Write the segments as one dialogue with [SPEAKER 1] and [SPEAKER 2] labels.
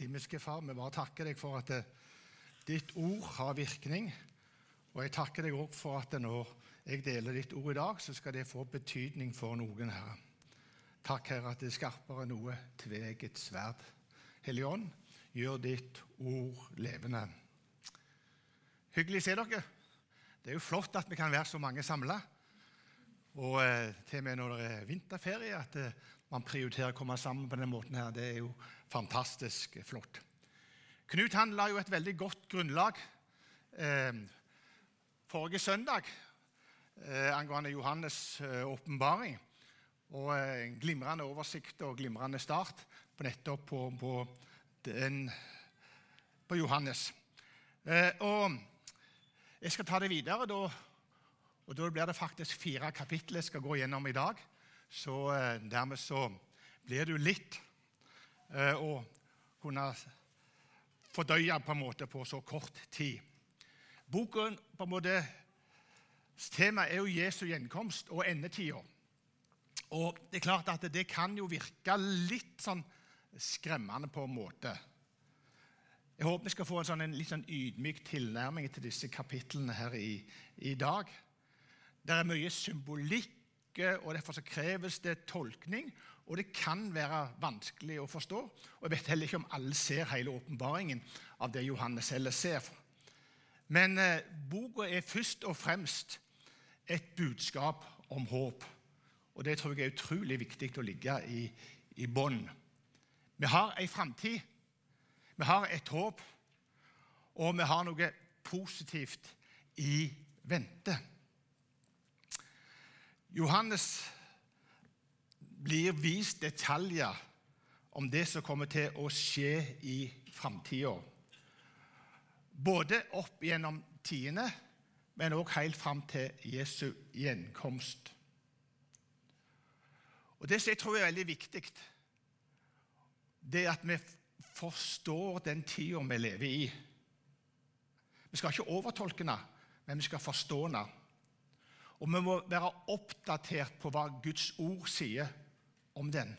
[SPEAKER 1] Himmelske Far, vi bare takker deg for at eh, ditt ord har virkning. Og jeg takker deg òg for at når jeg deler ditt ord i dag, så skal det få betydning for noen, Herre. Takk, Herre, at det er skarpere enn noe tveget sverd. Hellige Ånd, gjør ditt ord levende. Hyggelig å se dere. Det er jo flott at vi kan være så mange samla. Og eh, til og med når det er vinterferie, at eh, man prioriterer å komme sammen på denne måten her, det er jo fantastisk flott. Knut han la jo et veldig godt grunnlag eh, forrige søndag eh, angående Johannes' eh, åpenbaring. og eh, en glimrende oversikt og glimrende start på nettopp på, på, den, på Johannes. Eh, og jeg skal ta det videre. Da, og Da blir det faktisk fire kapitler jeg skal gå gjennom i dag. Så eh, dermed så blir det jo litt eh, å kunne fordøye på en måte på så kort tid. Boken på en måte Tema er jo Jesu gjenkomst og endetida. Og det er klart at det kan jo virke litt sånn skremmende på en måte. Jeg håper vi skal få en, sånn, en litt sånn ydmyk tilnærming til disse kapitlene her i, i dag. Det er mye symbolikk, og derfor så kreves det tolkning. Og det kan være vanskelig å forstå. Og jeg vet heller ikke om alle ser hele åpenbaringen av det Johannes heller ser. Men eh, boka er først og fremst et budskap om håp. Og det tror jeg er utrolig viktig å ligge i, i bånn. Vi har ei framtid. Vi har et håp. Og vi har noe positivt i vente. Johannes blir vist detaljer om det som kommer til å skje i framtida. Både opp gjennom tidene, men òg helt fram til Jesu gjenkomst. Og Det som jeg tror er veldig viktig, det er at vi forstår den tida vi lever i. Vi skal ikke overtolke den, men vi skal forstå den. Og vi må være oppdatert på hva Guds ord sier om den.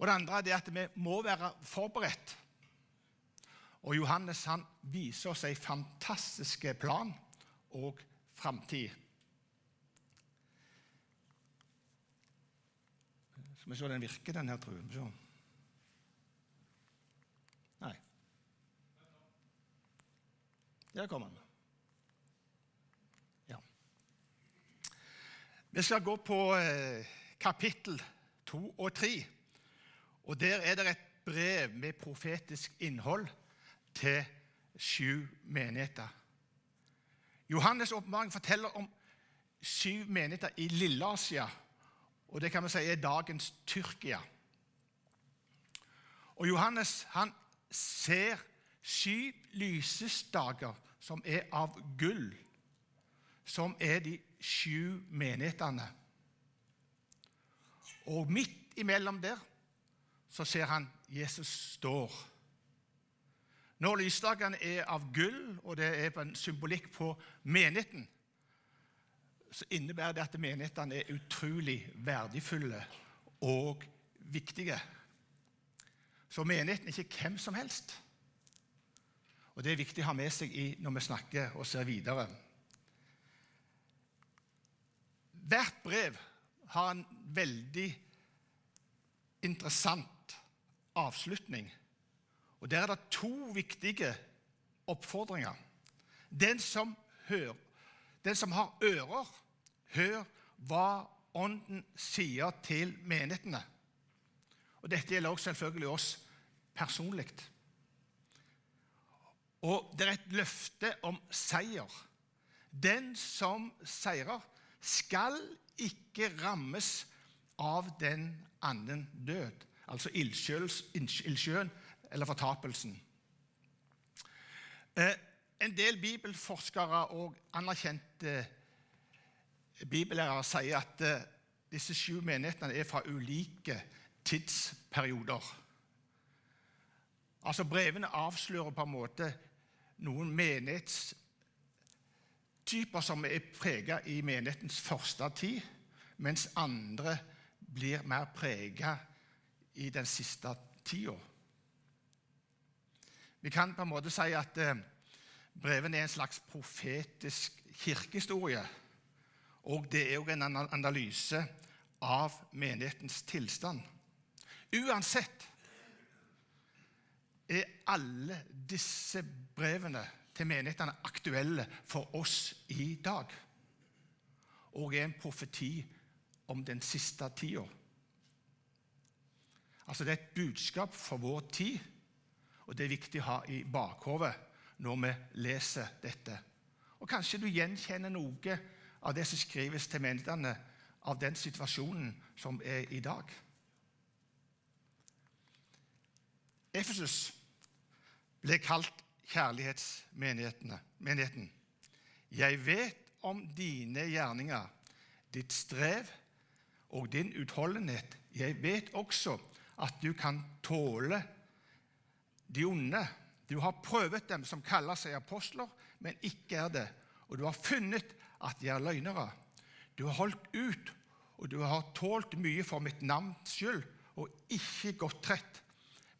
[SPEAKER 1] Og Det andre er at vi må være forberedt. Og Johannes han viser oss en fantastisk plan og framtid. Skal vi se den virker, den her, jeg. Nei. Der kom den. Vi skal gå på eh, kapittel 2 og 3. Og Der er det et brev med profetisk innhold til sju menigheter. Johannes' åpenbaring forteller om syv menigheter i Lilleasia. Og det kan vi si er dagens Tyrkia. Og Johannes han ser syv lysestaker som er av gull, som er de sju menighetene. Og midt imellom der så ser han Jesus står. Når lysdagene er av gull, og det er en symbolikk på menigheten, så innebærer det at menighetene er utrolig verdifulle og viktige. Så menigheten er ikke hvem som helst. Og Det er viktig å ha med seg når vi snakker og ser videre. Hvert brev har en veldig interessant avslutning. Og Der er det to viktige oppfordringer. Den som, hører, den som har ører, hør hva Ånden sier til menighetene. Og Dette gjelder også selvfølgelig oss personlig. Og det er et løfte om seier. Den som seirer, skal ikke rammes av den anden død, altså ildsjøen eller fortapelsen. Eh, en del bibelforskere og anerkjente bibellærere sier at eh, disse sju menighetene er fra ulike tidsperioder. Altså Brevene avslører på en måte noen menighetstyper som er prega i menighetens første tid, mens andre blir mer prega i den siste tida. Vi kan på en måte si at eh, brevene er en slags profetisk kirkehistorie. Og det er òg en analyse av menighetens tilstand. Uansett er alle disse brevene til menighetene aktuelle for oss i dag. Og er en profeti om den siste tida. Altså Det er et budskap for vår tid, og det er viktig å ha i bakhodet når vi leser dette. Og Kanskje du gjenkjenner noe av det som skrives til menighetene av den situasjonen som er i dag. Efesus ble kalt kjærlighetsmenigheten. Jeg vet om dine gjerninger, ditt strev og din utholdenhet. Jeg vet også at du kan tåle de onde. Du har prøvet dem som kaller seg apostler, men ikke er det. Og du har funnet at de er løgnere. Du har holdt ut, og du har tålt mye for mitt navns skyld og ikke gått trett.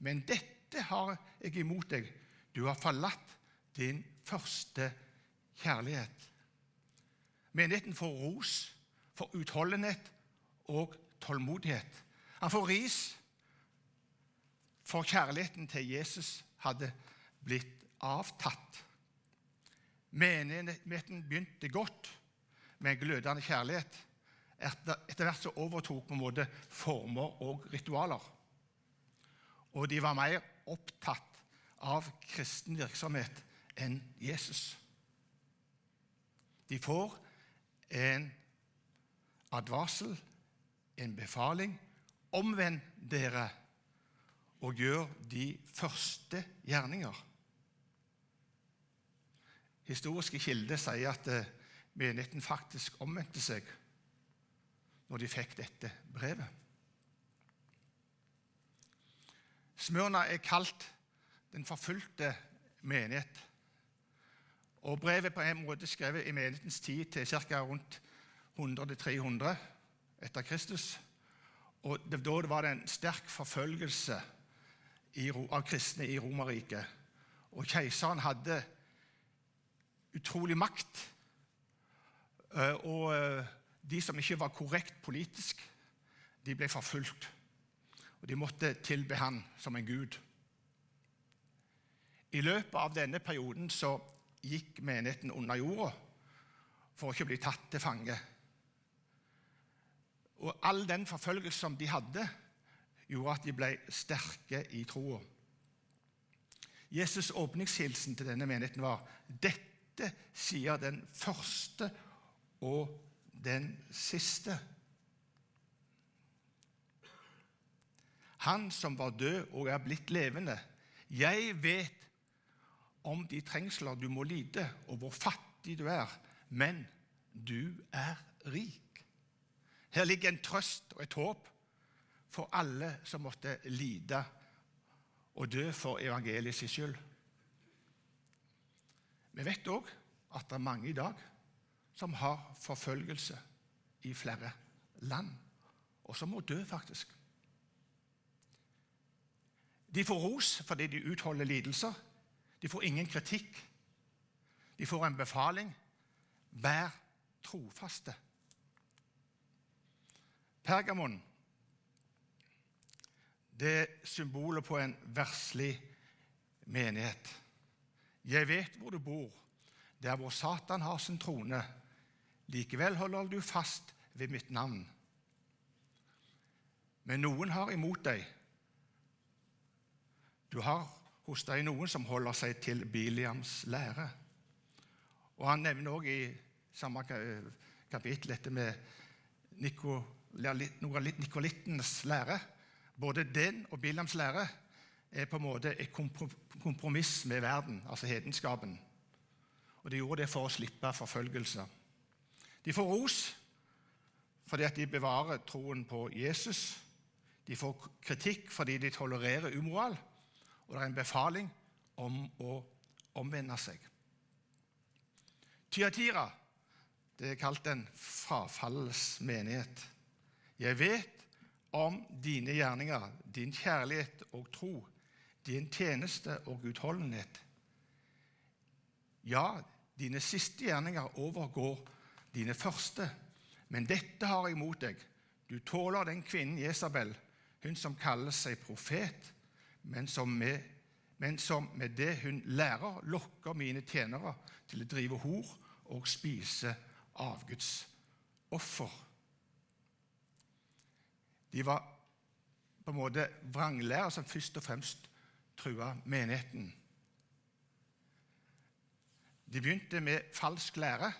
[SPEAKER 1] Men dette har jeg imot deg. Du har forlatt din første kjærlighet. Menigheten får ros for utholdenhet og tålmodighet. Han får ris for kjærligheten til Jesus hadde blitt avtatt. Menigheten begynte godt med glødende kjærlighet. Etter hvert så overtok på en måte former og ritualer. Og de var mer opptatt av kristen virksomhet enn Jesus. De får en advarsel, en befaling. Omvend dere og gjør de første gjerninger. Historiske kilder sier at eh, menigheten faktisk omvendte seg når de fikk dette brevet. Smørna er kalt den forfulgte menighet. Og Brevet på en måte skrevet i menighetens tid til ca. rundt 100-300 etter Kristus. Og Da var det en sterk forfølgelse av kristne i Romerriket. Og keiseren hadde utrolig makt. Eh, og eh, de som ikke var korrekt politisk, de ble forfulgt. Og de måtte tilbe han som en gud. I løpet av denne perioden så gikk menigheten under jorda for å ikke bli tatt til fange. Og all den forfølgelse som de hadde, gjorde at de ble sterke i troa. Jesus' åpningshilsen til denne menigheten var dette sier den første og den siste. Han som var død og er blitt levende. Jeg vet om de trengsler du må lide, og hvor fattig du er, men du er rik. Her ligger en trøst og et håp for alle som måtte lide og dø for evangeliets skyld. Vi vet òg at det er mange i dag som har forfølgelse i flere land, og som må dø, faktisk. De får ros fordi de utholder lidelser. De får ingen kritikk. De får en befaling. Vær trofaste. Pergamon det er symbolet på en verslig menighet. Jeg vet hvor du bor, der hvor Satan har sin trone. Likevel holder du fast ved mitt navn. Men noen har imot deg. Du har hos de noen som holder seg til Biliams lære. Og Han nevner også i samme kapittel dette med nikolittenes lære. Både den og Biliams lære er på en måte et kompromiss med verden, altså hedenskapen. Og De gjorde det for å slippe forfølgelse. De får ros fordi at de bevarer troen på Jesus. De får kritikk fordi de tolererer umoral og det er en befaling om å omvende seg. Tyatira det er kalt en frafallets menighet. Jeg vet om dine gjerninger, din kjærlighet og tro, din tjeneste og utholdenhet. Ja, dine siste gjerninger overgår dine første, men dette har jeg mot deg. Du tåler den kvinnen Jesabel, hun som kaller seg profet, men som med, men som med det hun lærer, lokker mine tjenere til å drive hor og spise avgudsoffer. De var på en måte vranglærer som først og fremst trua menigheten. De begynte med falsk lære,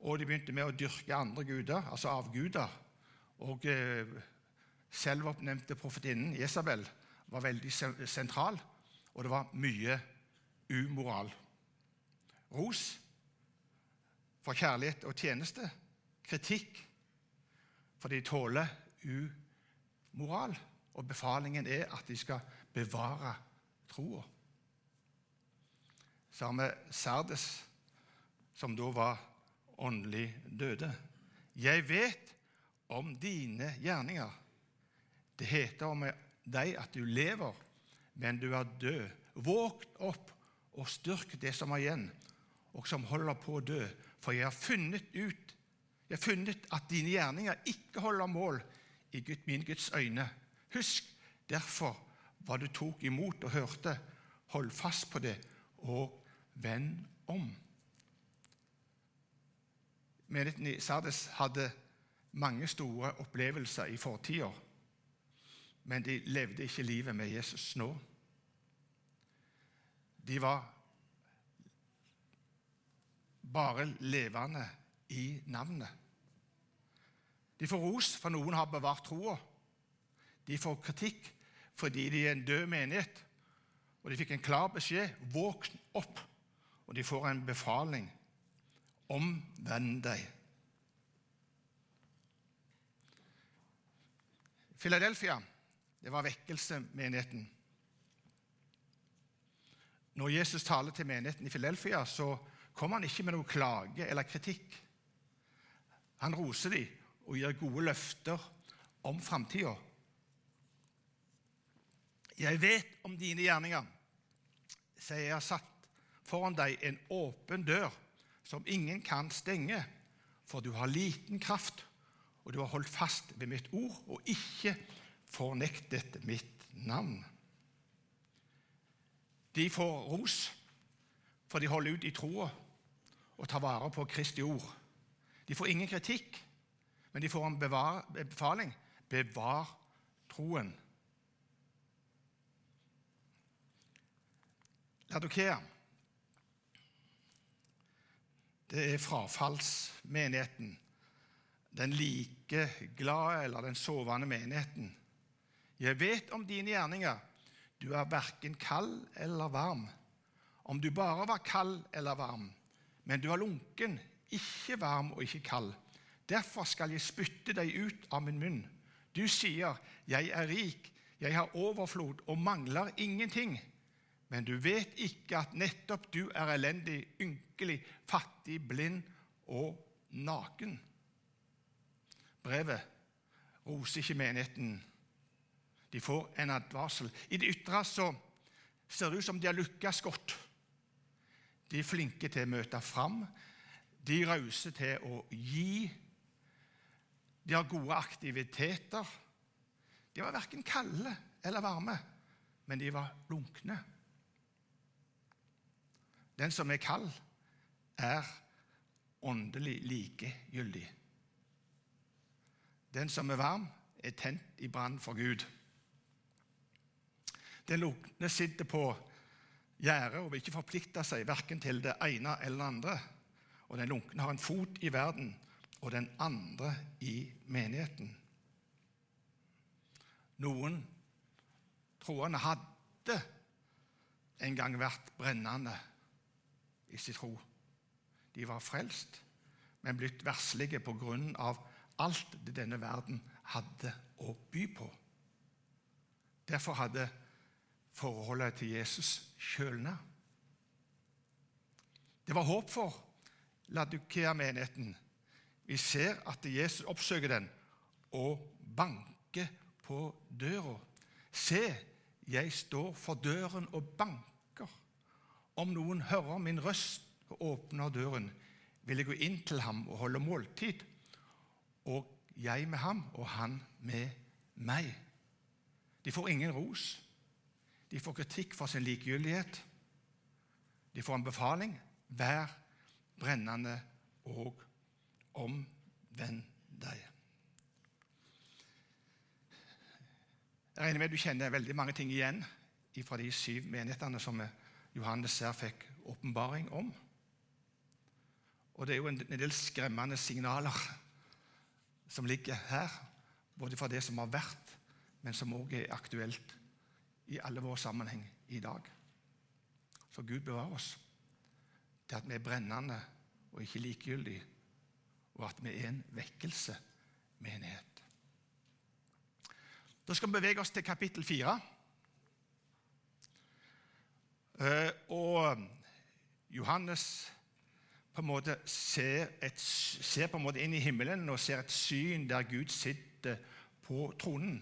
[SPEAKER 1] og de begynte med å dyrke andre guder, altså avguder. Og eh, selvoppnevnte profetinnen Jesabel var veldig sentral, og det var mye umoral. Ros for kjærlighet og tjeneste, kritikk for de tåler umoral, og befalingen er at de skal bevare troa. Så har vi Sardes, som da var åndelig døde. Jeg vet om dine gjerninger. Det heter om deg at du lever, men du er død. Våg opp og styrk det som er igjen, og som holder på å dø. For jeg har funnet ut jeg har funnet at dine gjerninger ikke holder mål i min Guds øyne. Husk derfor hva du tok imot og hørte. Hold fast på det, og vend om. Menigheten i Sardes hadde mange store opplevelser i fortida, men de levde ikke livet med Jesus nå. De var bare levende i navnet. De får ros for noen har bevart troa. De får kritikk fordi de er en død menighet. Og de fikk en klar beskjed våkn opp. Og de får en befaling omvend deg. Philadelphia, det var vekkelsesmenigheten. Når Jesus taler til menigheten i Philadelphia, så kommer han ikke med noe klage eller kritikk. Han roser dem og gir gode løfter om framtida. Jeg vet om dine gjerninger, sier jeg har satt foran deg en åpen dør som ingen kan stenge, for du har liten kraft, og du har holdt fast ved mitt ord og ikke fornektet mitt navn. De får ros, for de holder ut i troa og tar vare på Kristi ord. De får ingen kritikk, men de får en befaling bevar troen. Ladokea det er frafallsmenigheten. Den likeglade eller den sovende menigheten. Jeg vet om dine gjerninger. Du er verken kald eller varm. Om du bare var kald eller varm, men du er lunken, ikke varm og ikke kald. Derfor skal jeg spytte deg ut av min munn. Du sier, 'Jeg er rik, jeg har overflod og mangler ingenting.' Men du vet ikke at nettopp du er elendig, ynkelig, fattig, blind og naken. Brevet roser ikke menigheten. De får en advarsel. I det ytre så ser det ut som de har lykkes godt. De er flinke til å møte fram. De er rause til å gi. De har gode aktiviteter. De var verken kalde eller varme, men de var lunkne. Den som er kald, er åndelig likegyldig. Den som er varm, er tent i brann for Gud. Lunkne sitter på gjerdet og vil ikke forplikte seg verken til det ene eller det andre. Og den lunkne har en fot i verden og den andre i menigheten. Noen troende hadde en gang vært brennende i sin tro. De var frelst, men blitt verslige på grunn av alt det denne verden hadde å by på. Derfor hadde forholdet til Jesus kjølne. Det var håp for Ladukea-menigheten. Vi ser at Jesus oppsøker den og banker på døra. Se, jeg står for døren og banker. Om noen hører min røst og åpner døren, vil jeg gå inn til ham og holde måltid, og jeg med ham og han med meg. De får ingen ros. De får kritikk for sin likegyldighet. De får en befaling. Vær brennende og omvend deg. Jeg regner med du kjenner veldig mange ting igjen fra de syv menighetene som Johannes her fikk åpenbaring om. Og det er jo en del skremmende signaler som ligger her, både fra det som har vært, men som òg er aktuelt i alle våre sammenheng i dag. Så Gud bevarer oss til at vi er brennende og ikke likegyldige, og at vi er en vekkelsemenighet. Da skal vi bevege oss til kapittel fire. Eh, og Johannes på en måte ser, et, ser på en måte inn i himmelen og ser et syn der Gud sitter på tronen.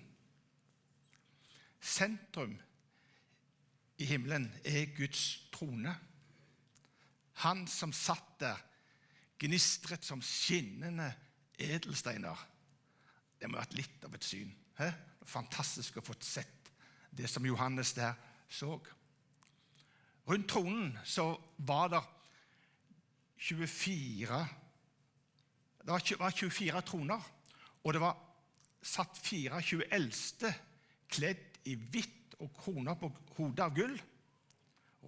[SPEAKER 1] Sentrum i himmelen er Guds trone. Han som satt der, gnistret som skinnende edelsteiner. Det må ha vært litt av et syn. He? Fantastisk å få sett det som Johannes der så. Rundt tronen så var det 24 Det var 24 troner, og det var satt 24 eldste kledd i hvitt og kroner på hodet av gull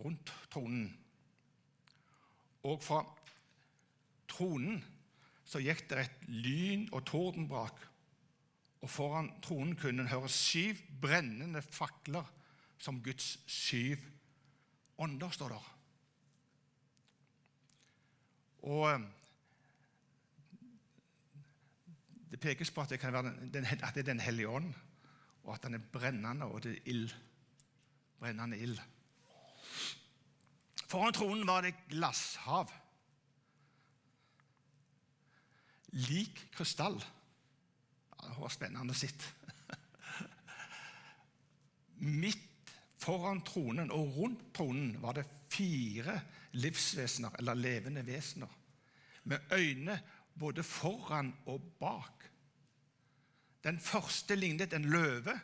[SPEAKER 1] rundt tronen. Og fra tronen så gikk det et lyn og tordenbrak, og foran tronen kunne en høre syv brennende fakler som Guds syv ånder, står der. Og eh, Det pekes på at det, være, at det er Den hellige ånd, og at den er brennende, og det er ild. Brennende ild. Foran tronen var det glasshav. Lik krystall. Ja, det var spennende å sitte. Midt foran tronen og rundt tronen var det fire livsvesener, eller levende vesener, med øyne både foran og bak. Den første lignet en løve,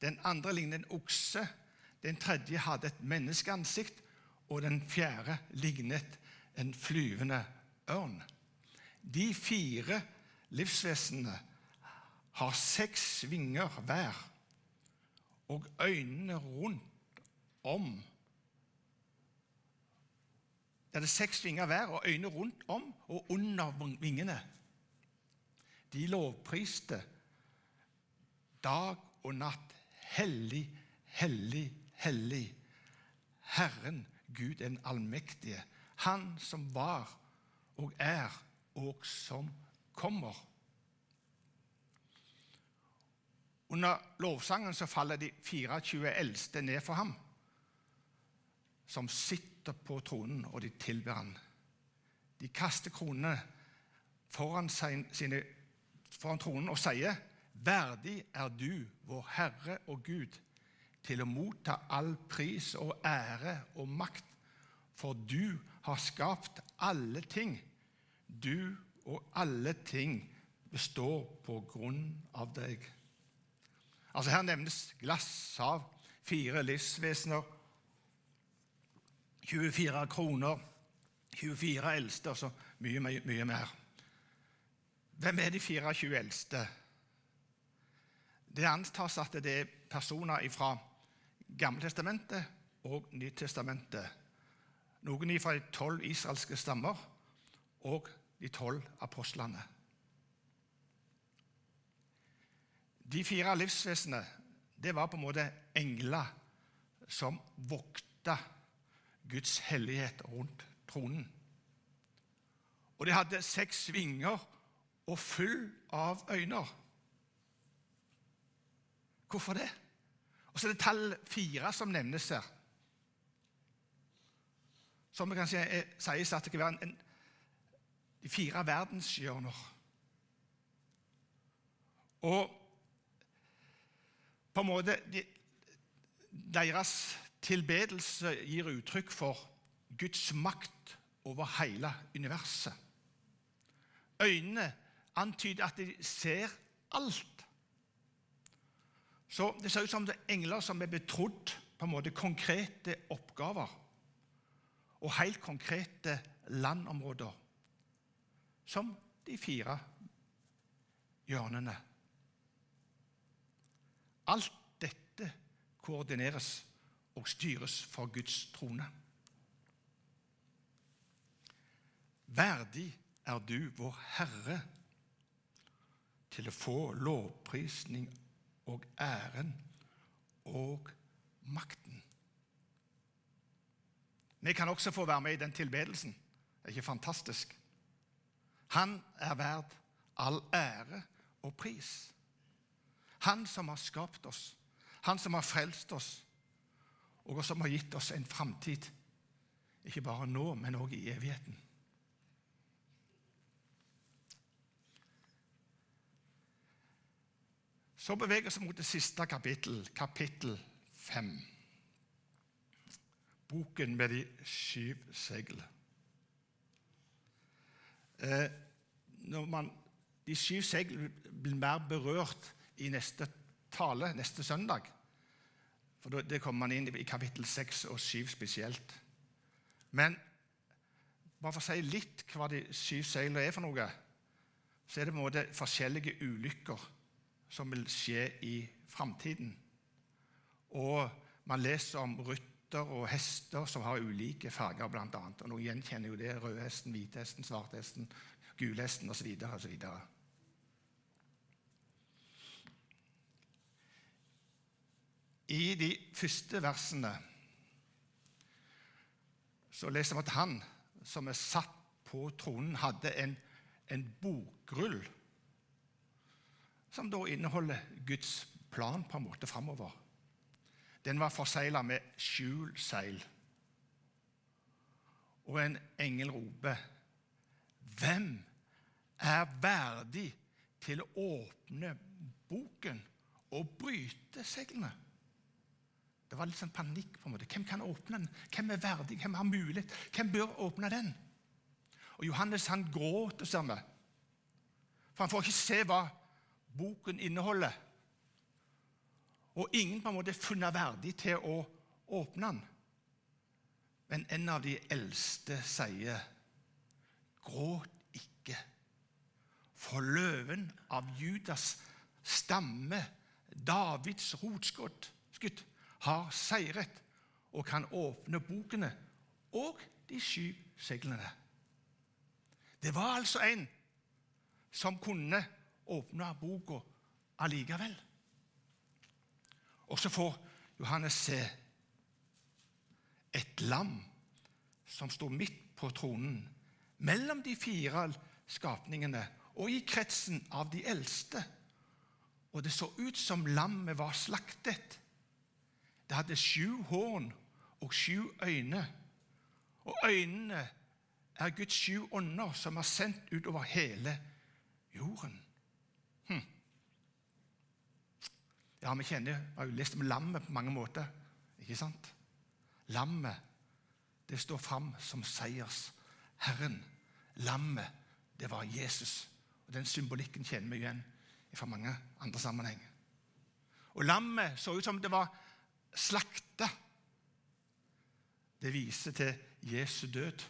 [SPEAKER 1] den andre lignet en okse, den tredje hadde et menneskeansikt, og den fjerde lignet en flyvende ørn. De fire livsvesenene har seks vinger hver, og øynene rundt om det er seks vinger hver og øyne rundt om og under vingene. De lovpriste dag og natt. Hellig, hellig, hellig. Herren Gud den allmektige. Han som var og er, og som kommer. Under lovsangen så faller de 24 eldste ned for ham, som sitter på tronen, og de tilber han. De kaster kronene foran, sine, foran tronen og sier, 'Verdig er du, vår Herre og Gud, til å motta all pris og ære og makt, for du har skapt alle ting. Du og alle ting består på grunn av deg.' Altså Her nevnes glasshav, fire livsvesener 24 kroner, 24 eldste og så mye, mye, mye mer. Hvem er de 24 eldste? Det antas at det er personer fra Gammeltestamentet og Nytestamentet. Noen fra de tolv israelske stammer og de tolv apostlene. De fire livsvesenene det var på en måte engler som vokta Guds hellighet rundt tronen. Og de hadde seks vinger og full av øyne. Hvorfor det? Og så er det tall fire som nevnes her. Som det kan si, er, sies at det kan være en, en, de fire verdenshjørner. Og på en måte de, Deres tilbedelse gir uttrykk for Guds makt over hele universet. Øynene antyder at de ser alt. Så Det ser ut som det er engler som er betrodd på en måte konkrete oppgaver og helt konkrete landområder, som de fire hjørnene. Alt dette koordineres og styres fra Guds trone. Verdig er du, vår Herre, til å få lovprisning og æren og makten. Vi kan også få være med i den tilbedelsen. Det er ikke fantastisk? Han er verd all ære og pris. Han som har skapt oss, han som har frelst oss, og som har gitt oss en framtid. Ikke bare nå, men òg i evigheten. Så beveger vi oss mot det siste kapittel, kapittel fem. Boken med de syv segl. Eh, når man, de syv segl blir mer berørt i neste tale, neste søndag. For Det kommer man inn i kapittel seks og syv spesielt. Men bare for å si litt hva de syv seilene er for noe, så er det på en måte forskjellige ulykker som vil skje i framtiden. Og man leser om rytter og hester som har ulike farger, bl.a. Og noen gjenkjenner jo det. Rødhesten, hvitehesten, svarthesten, gulhesten osv. osv. I de første versene så leser vi at han som er satt på tronen, hadde en, en bokrull som da inneholder Guds plan på en måte framover. Den var forsegla med skjulseil. Og en engel roper, 'Hvem er verdig til å åpne boken og bryte seilene?' Det var litt sånn panikk. på en måte. Hvem kan åpne den? Hvem er verdig? Hvem har mulighet? Hvem bør åpne den? Og Johannes han gråter, ser vi. For han får ikke se hva boken inneholder. Og ingen på en måte er funnet verdig til å åpne den. Men en av de eldste sier, 'Gråt ikke, for løven av Judas stamme, Davids rotskudd, har seiret og kan åpne bokene og de syv seglene.' Det var altså en som kunne åpne boka allikevel. Og så får Johannes se et lam som sto midt på tronen, mellom de fire skapningene og i kretsen av de eldste. Og det så ut som lammet var slaktet. Det hadde sju horn og sju øyne. Og øynene er Guds sju ånder som er sendt utover hele jorden. Ja, vi kjenner har jo lest om lammet på mange måter. Ikke sant? Lammet, det står fram som seiersherren. Lammet, det var Jesus. Og Den symbolikken kjenner vi igjen fra mange andre sammenheng. Og lammet så ut som det var slakta. Det viser til Jesu død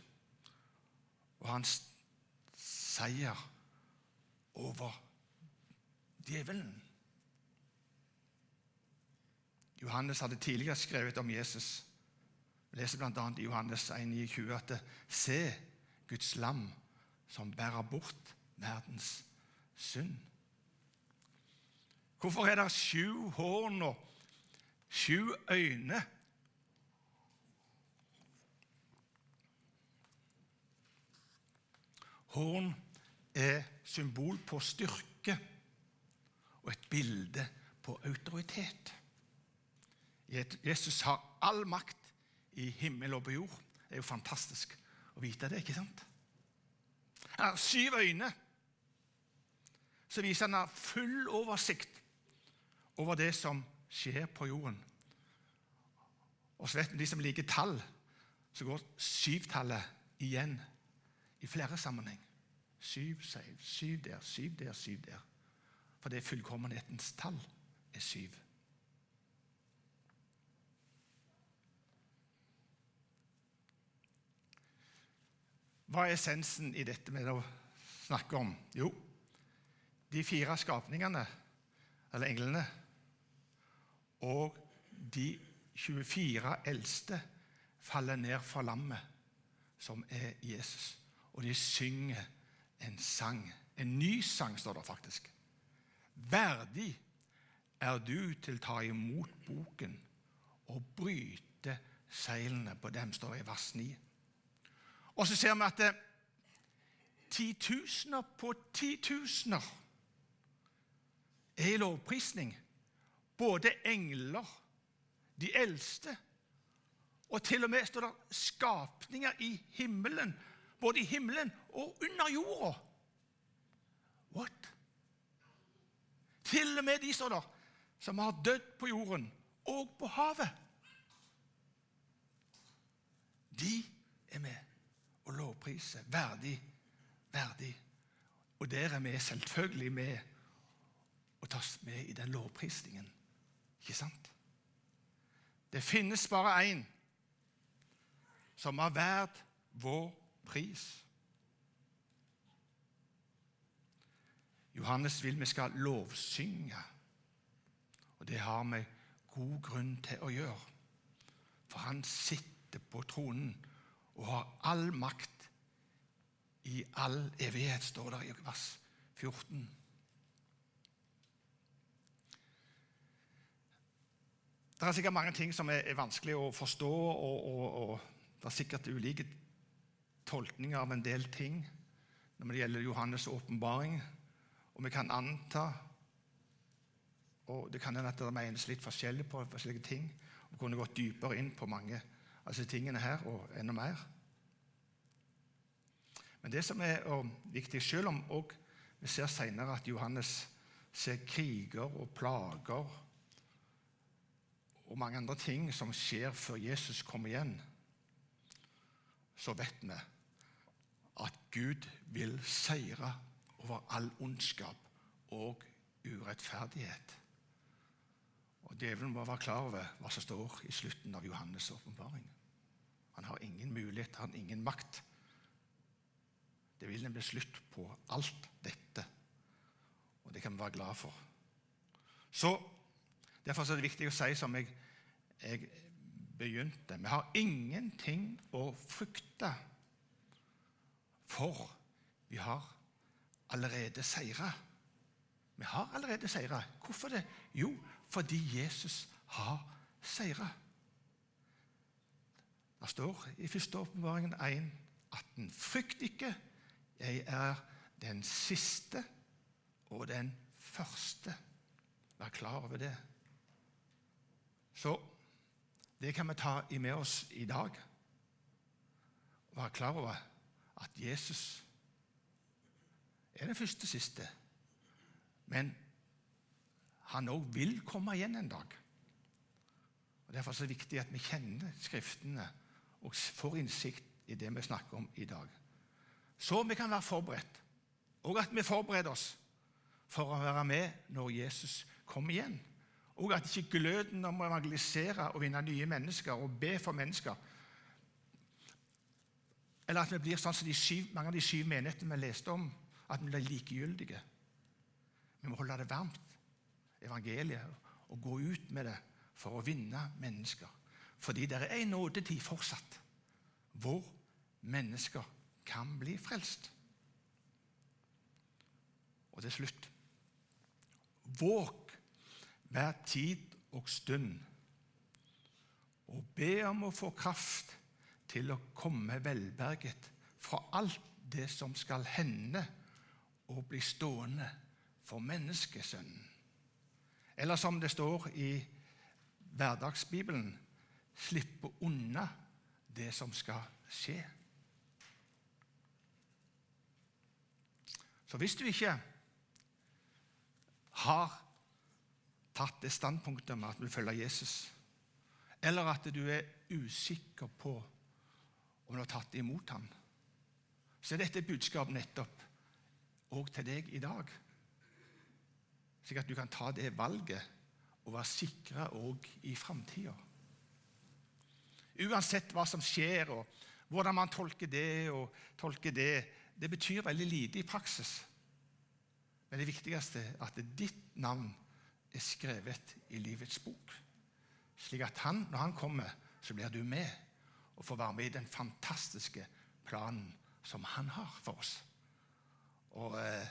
[SPEAKER 1] og hans seier over djevelen. Johannes hadde tidligere skrevet om Jesus. Vi leser bl.a. i Johannes 1,29 at Se Guds lam som bærer bort verdens synd. Hvorfor er det sju horn og sju øyne? Horn er symbol på styrke og et bilde på autoritet. Jesus har all makt i himmel og på jord. Det er jo fantastisk å vite det, ikke sant? Han har syv øyne. Så viser han full oversikt over det som skjer på jorden. Og så vet vi de som liker tall, så går syvtallet igjen i flere sammenheng. Syv, syv, syv der, syv der, syv der. For det er fullkommenhetens tall er syv. Hva er essensen i dette med å snakke om? Jo, de fire skapningene, eller englene, og de 24 eldste faller ned for lammet, som er Jesus. Og de synger en sang. En ny sang, står det faktisk. Verdig er du til å ta imot boken og bryte seilene på dem, står det i vers 9. Og så ser vi at det, titusener på titusener er i lovprisning. Både engler de eldste. Og til og med står det skapninger i himmelen, både i himmelen og under jorda. What? Til og med de står der, som har dødd på jorden og på havet. De er med og lovprise. Verdig, verdig. Og der er vi selvfølgelig med og tas med i den lovprisningen. Ikke sant? Det finnes bare én som har verdt vår pris. Johannes vil vi skal lovsynge, og det har vi god grunn til å gjøre. For han sitter på tronen og har all makt i all evighet, står det i vers 14. Det er sikkert mange ting som er, vanskelig å forstå, og, og, og, det er sikkert ulike tolkninger av en del ting når det gjelder Johannes' åpenbaring. Og vi kan anta og Det kan hende at det menes litt forskjellig på forskjellige ting. og kunne gått dypere inn på mange disse tingene her, og enda mer. Men det som er viktig, selv om vi ser senere at Johannes ser kriger og plager og mange andre ting som skjer før Jesus kommer igjen, så vet vi at Gud vil seire over all ondskap og urettferdighet. Og Djevelen må være klar over hva som står i slutten av Johannes' åpenbaring. Han har ingen mulighet, han har ingen makt. Det vil nemlig slutt på alt dette, og det kan vi være glad for. Så Derfor er det viktig å si som jeg, jeg begynte Vi har ingenting å frykte, for vi har allerede seira. Vi har allerede seira. Hvorfor det? Jo, fordi Jesus har seira. Det står i første åpenbaringen 1, 18.: Frykt ikke, jeg er den siste og den første. Vær klar over det. Så det kan vi ta med oss i dag. Være klar over at Jesus er den første siste. Men han òg vil komme igjen en dag. Og Derfor er det viktig at vi kjenner Skriftene og får innsikt i det vi snakker om i dag. Så vi kan være forberedt, og at vi forbereder oss for å være med når Jesus kommer igjen. Og at ikke gløden om å evangelisere og vinne nye mennesker og be for mennesker Eller at vi blir sånn som syv, mange av de syv menighetene vi leste om, at vi blir likegyldige. Vi må holde det varmt, evangeliet, og gå ut med det for å vinne mennesker. Fordi det er en nådetid fortsatt hvor mennesker kan bli frelst. Og til slutt Våg hver tid og stund og be om å få kraft til å komme velberget fra alt det som skal hende og bli stående for menneskesønnen. Eller som det står i hverdagsbibelen slippe unna det som skal skje. Så hvis du ikke har tatt det standpunktet med at du følger Jesus, eller at du er usikker på om du har tatt imot ham, så er dette et budskap nettopp òg til deg i dag. Slik at du kan ta det valget og være sikra òg i framtida. Uansett hva som skjer, og hvordan man tolker det og tolker det, det betyr veldig lite i praksis. Men det viktigste er at ditt navn er skrevet i livets bok. Slik at han, når han kommer, så blir du med og får være med i den fantastiske planen som han har for oss. Og eh,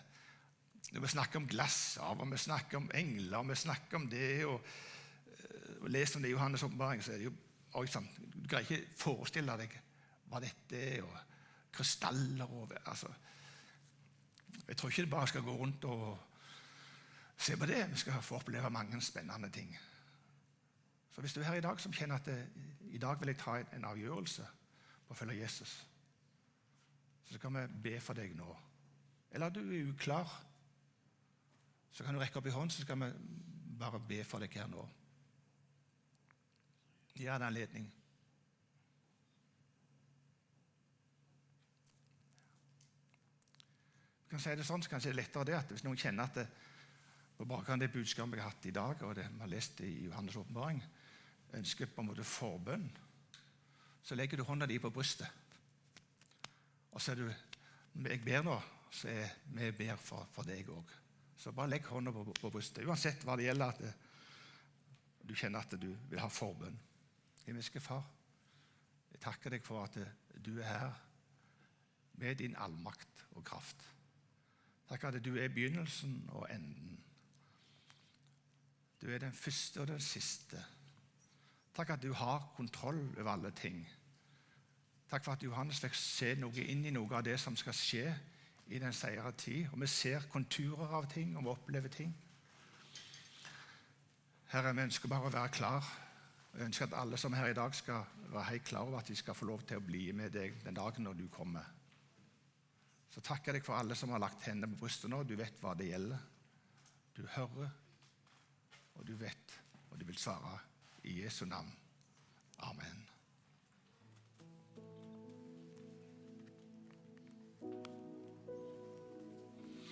[SPEAKER 1] Når vi snakker om glasshav, og vi snakker om engler, og vi snakker om det og, eh, og leser om det i Johannes' åpenbaring, så er det jo oi, sånn, Du greier ikke forestille deg hva dette er, og krystaller og altså, Jeg tror ikke det bare skal gå rundt og se på det. Vi skal få oppleve mange spennende ting. Så hvis du er her i dag som kjenner at det, i dag vil jeg ta en avgjørelse på å følge Jesus, så skal vi be for deg nå. Eller du er uklar, så kan du rekke opp i hånd, så skal vi bare be for deg her nå. Gi deg en anledning. Kan si det sånn, så kanskje det er lettere det at hvis noen kjenner at det, på bakgrunn av det budskapet jeg har hatt i dag, og det vi har lest i Johannes' åpenbaring, ønsker på en måte forbønn, så legger du hånda di på brystet. Og så er du Jeg ber nå, så er vi ber for, for deg òg. Så bare legg hånda på, på, brystet, uansett hva det gjelder. at det, du kjenner at du vil ha forbønn. Himmelske Far, jeg takker deg for at du er her med din allmakt og kraft. Takk at du er begynnelsen og enden. Du er den første og den siste. Takk at du har kontroll over alle ting. Takk for at Johannes fikk se noe inn i noe av det som skal skje i den seire tid. Og vi ser konturer av ting, og vi opplever ting. Herre, vi ønsker bare å være klar. Jeg ønsker at alle som er her i dag, skal være helt klar over at de skal få lov til å bli med deg den dagen når du kommer. Så takker jeg deg for alle som har lagt hendene på brystet nå. Du vet hva det gjelder. Du hører, og du vet, og du vil svare. I Jesu navn. Amen.